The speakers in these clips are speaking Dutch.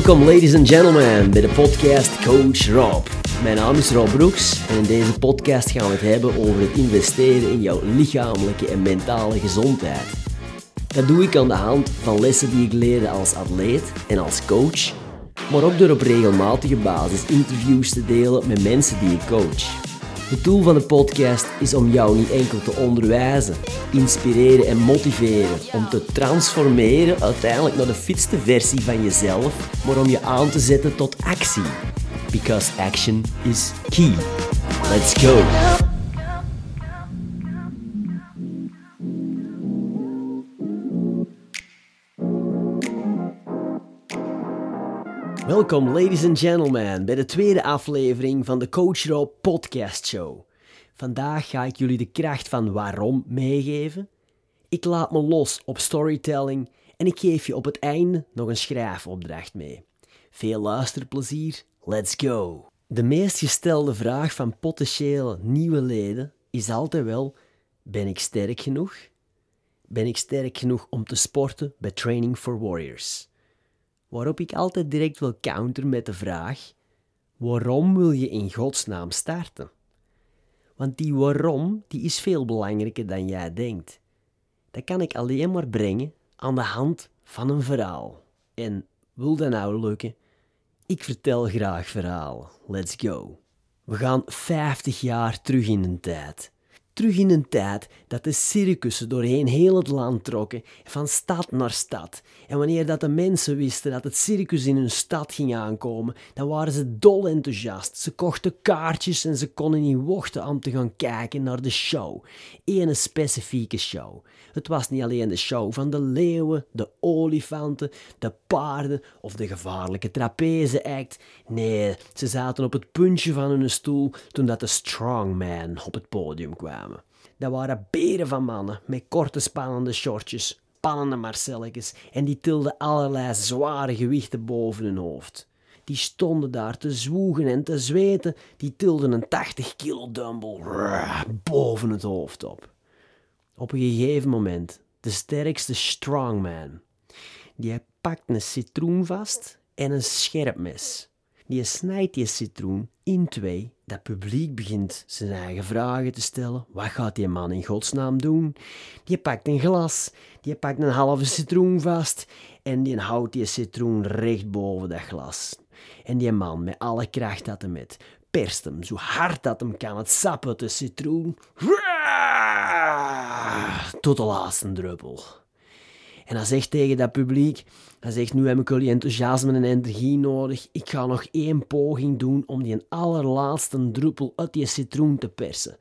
Welkom ladies and gentlemen bij de podcast Coach Rob. Mijn naam is Rob Broeks en in deze podcast gaan we het hebben over het investeren in jouw lichamelijke en mentale gezondheid. Dat doe ik aan de hand van lessen die ik leerde als atleet en als coach, maar ook door op regelmatige basis interviews te delen met mensen die ik coach. Het doel van de podcast is om jou niet enkel te onderwijzen, inspireren en motiveren, om te transformeren uiteindelijk naar de fitste versie van jezelf, maar om je aan te zetten tot actie. Because action is key. Let's go! Welkom, ladies and gentlemen, bij de tweede aflevering van de Coach Rob Podcast Show. Vandaag ga ik jullie de kracht van waarom meegeven. Ik laat me los op storytelling en ik geef je op het einde nog een schrijfopdracht mee. Veel luisterplezier, let's go! De meest gestelde vraag van potentiële nieuwe leden is altijd wel: ben ik sterk genoeg? Ben ik sterk genoeg om te sporten bij Training for Warriors? Waarop ik altijd direct wil counter met de vraag: waarom wil je in godsnaam starten? Want die waarom die is veel belangrijker dan jij denkt. Dat kan ik alleen maar brengen aan de hand van een verhaal. En wil dat nou lukken? Ik vertel graag verhalen. Let's go. We gaan 50 jaar terug in de tijd terug in een tijd dat de circussen doorheen heel het land trokken, van stad naar stad. En wanneer dat de mensen wisten dat het circus in hun stad ging aankomen, dan waren ze dol enthousiast. Ze kochten kaartjes en ze konden niet wachten om te gaan kijken naar de show. Ene specifieke show. Het was niet alleen de show van de leeuwen, de olifanten, de paarden of de gevaarlijke trapeze-act. Nee, ze zaten op het puntje van hun stoel toen dat de strongman op het podium kwam. Dat waren beren van mannen met korte spannende shortjes, pannende marcelletjes en die tilden allerlei zware gewichten boven hun hoofd. Die stonden daar te zwoegen en te zweten, die tilden een 80 kilo dumbbell boven het hoofd op. Op een gegeven moment, de sterkste strongman, die pakt een citroen vast en een scherp mes. Die snijdt die citroen in twee. Dat publiek begint zijn eigen vragen te stellen. Wat gaat die man in godsnaam doen? Die pakt een glas, die pakt een halve citroen vast en die houdt die citroen recht boven dat glas. En die man met alle kracht dat hem met perst hem zo hard dat hem kan het sap uit de citroen. Tot de laatste druppel. En hij zegt tegen dat publiek, hij zegt, nu heb ik jullie enthousiasme en energie nodig. Ik ga nog één poging doen om die allerlaatste druppel uit die citroen te persen.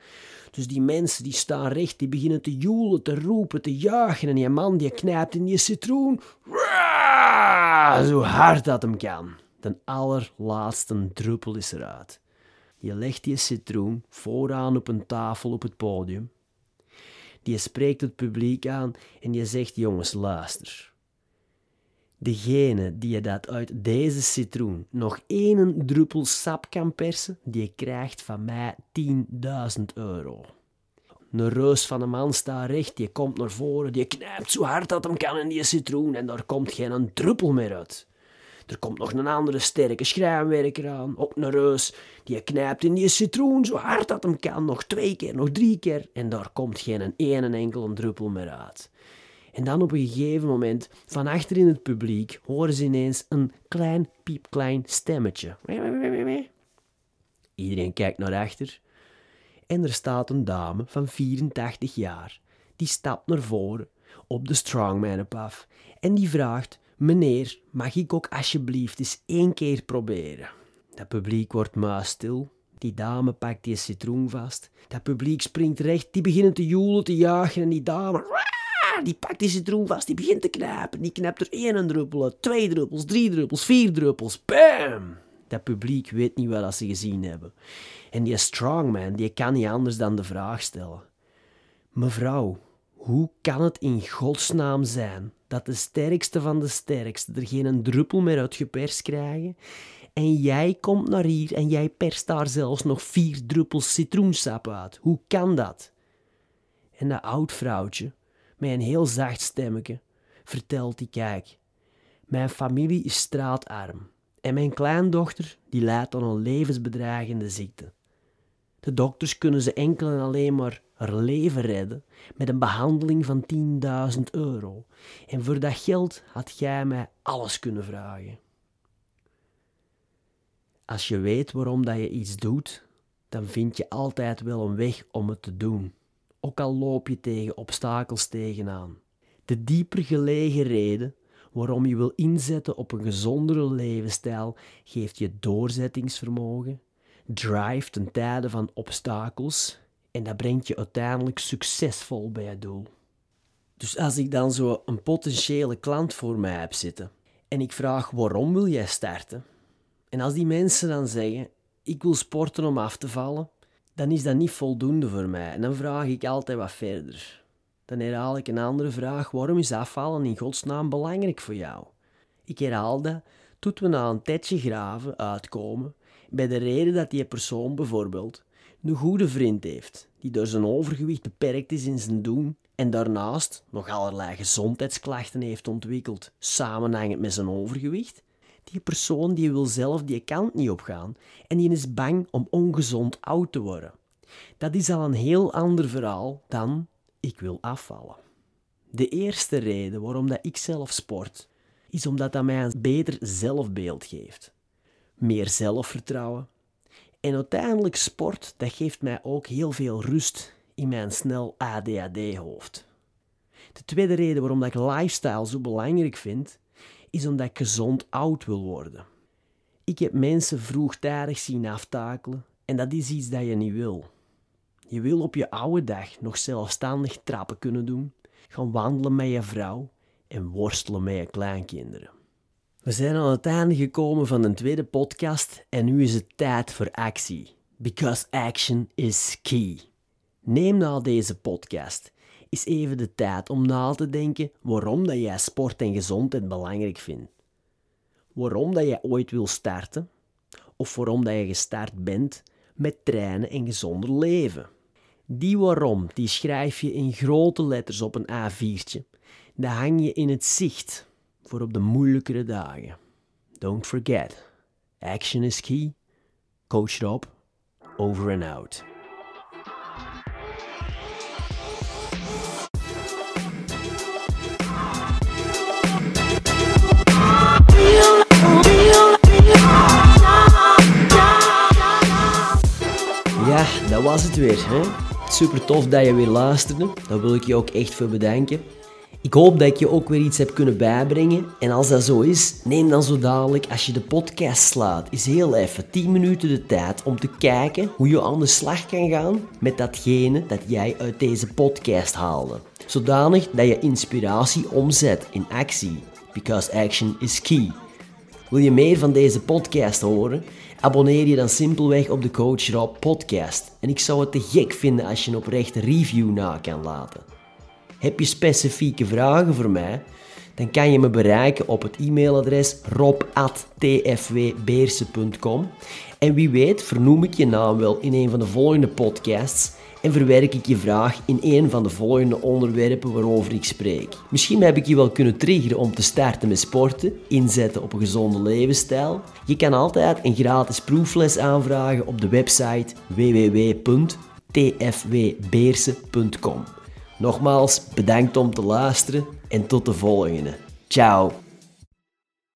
Dus die mensen die staan recht, die beginnen te joelen, te roepen, te juichen. En die man die knijpt in die citroen. Zo hard dat hem kan. De allerlaatste druppel is eruit. Je legt die citroen vooraan op een tafel op het podium. Die spreekt het publiek aan en je zegt: Jongens, luister. Degene die je dat uit deze citroen nog één druppel sap kan persen, die krijgt van mij 10.000 euro. Een reus van een man staat recht, die komt naar voren, die knijpt zo hard dat hem kan in die citroen en daar komt geen druppel meer uit. Er komt nog een andere sterke schrijnwerker aan, ook een reus. Die knijpt in die citroen zo hard dat hem kan, nog twee keer, nog drie keer. En daar komt geen ene enkele druppel meer uit. En dan op een gegeven moment, van achter in het publiek, horen ze ineens een klein, piepklein stemmetje. Iedereen kijkt naar achter. En er staat een dame van 84 jaar. Die stapt naar voren op de strongman af. En die vraagt Meneer, mag ik ook alsjeblieft eens één keer proberen? Dat publiek wordt muisstil. Die dame pakt die citroen vast. Dat publiek springt recht. Die beginnen te joelen, te jagen. En die dame, die pakt die citroen vast. Die begint te knijpen. Die knapt er één druppel Twee druppels, drie druppels, vier druppels. Bam! Dat publiek weet niet wat ze gezien hebben. En die strongman, die kan niet anders dan de vraag stellen. Mevrouw, hoe kan het in godsnaam zijn dat de sterkste van de sterkste er geen druppel meer uit geperst krijgen en jij komt naar hier en jij perst daar zelfs nog vier druppels citroensap uit? Hoe kan dat? En dat oud vrouwtje, met een heel zacht stemmetje, vertelt die kijk. Mijn familie is straatarm en mijn kleindochter die lijdt aan een levensbedreigende ziekte. De dokters kunnen ze enkel en alleen maar haar leven redden met een behandeling van 10.000 euro. En voor dat geld had jij mij alles kunnen vragen. Als je weet waarom dat je iets doet, dan vind je altijd wel een weg om het te doen. Ook al loop je tegen obstakels tegenaan. De dieper gelegen reden waarom je wil inzetten op een gezondere levensstijl geeft je doorzettingsvermogen, drive ten tijde van obstakels en dat brengt je uiteindelijk succesvol bij je doel. Dus als ik dan zo een potentiële klant voor mij heb zitten en ik vraag waarom wil jij starten? En als die mensen dan zeggen ik wil sporten om af te vallen, dan is dat niet voldoende voor mij en dan vraag ik altijd wat verder. Dan herhaal ik een andere vraag: waarom is afvallen in godsnaam belangrijk voor jou? Ik herhaal dat tot we na een tijdje graven uitkomen bij de reden dat die persoon bijvoorbeeld een goede vriend heeft, die door zijn overgewicht beperkt is in zijn doen en daarnaast nog allerlei gezondheidsklachten heeft ontwikkeld, samenhangend met zijn overgewicht. Die persoon die wil zelf die kant niet opgaan en die is bang om ongezond oud te worden. Dat is al een heel ander verhaal dan ik wil afvallen. De eerste reden waarom dat ik zelf sport, is omdat dat mij een beter zelfbeeld geeft. Meer zelfvertrouwen. En uiteindelijk sport, dat geeft mij ook heel veel rust in mijn snel ADHD-hoofd. De tweede reden waarom ik lifestyle zo belangrijk vind, is omdat ik gezond oud wil worden. Ik heb mensen vroegtijdig zien aftakelen en dat is iets dat je niet wil. Je wil op je oude dag nog zelfstandig trappen kunnen doen, gaan wandelen met je vrouw en worstelen met je kleinkinderen. We zijn aan het einde gekomen van een tweede podcast en nu is het tijd voor actie. Because action is key. Neem na deze podcast eens even de tijd om na te denken waarom dat jij sport en gezondheid belangrijk vindt. Waarom dat jij ooit wil starten of waarom dat je gestart bent met trainen en gezonder leven. Die waarom, die schrijf je in grote letters op een A4'tje. Dat hang je in het zicht voor op de moeilijkere dagen. Don't forget, action is key. Coach Rob, over and out. Ja, dat was het weer. Hè? Super tof dat je weer luisterde. Daar wil ik je ook echt voor bedanken. Ik hoop dat ik je ook weer iets heb kunnen bijbrengen. En als dat zo is, neem dan zo dadelijk, als je de podcast slaat, is heel even 10 minuten de tijd om te kijken hoe je aan de slag kan gaan met datgene dat jij uit deze podcast haalde. Zodanig dat je inspiratie omzet in actie. Because action is key. Wil je meer van deze podcast horen? Abonneer je dan simpelweg op de Coach Rob podcast. En ik zou het te gek vinden als je een oprechte review na kan laten. Heb je specifieke vragen voor mij? Dan kan je me bereiken op het e-mailadres rob.tfwbeersen.com En wie weet vernoem ik je naam wel in een van de volgende podcasts en verwerk ik je vraag in een van de volgende onderwerpen waarover ik spreek. Misschien heb ik je wel kunnen triggeren om te starten met sporten, inzetten op een gezonde levensstijl. Je kan altijd een gratis proefles aanvragen op de website www.tfwbeersen.com. Nogmaals, bedankt om te luisteren en tot de volgende. Ciao.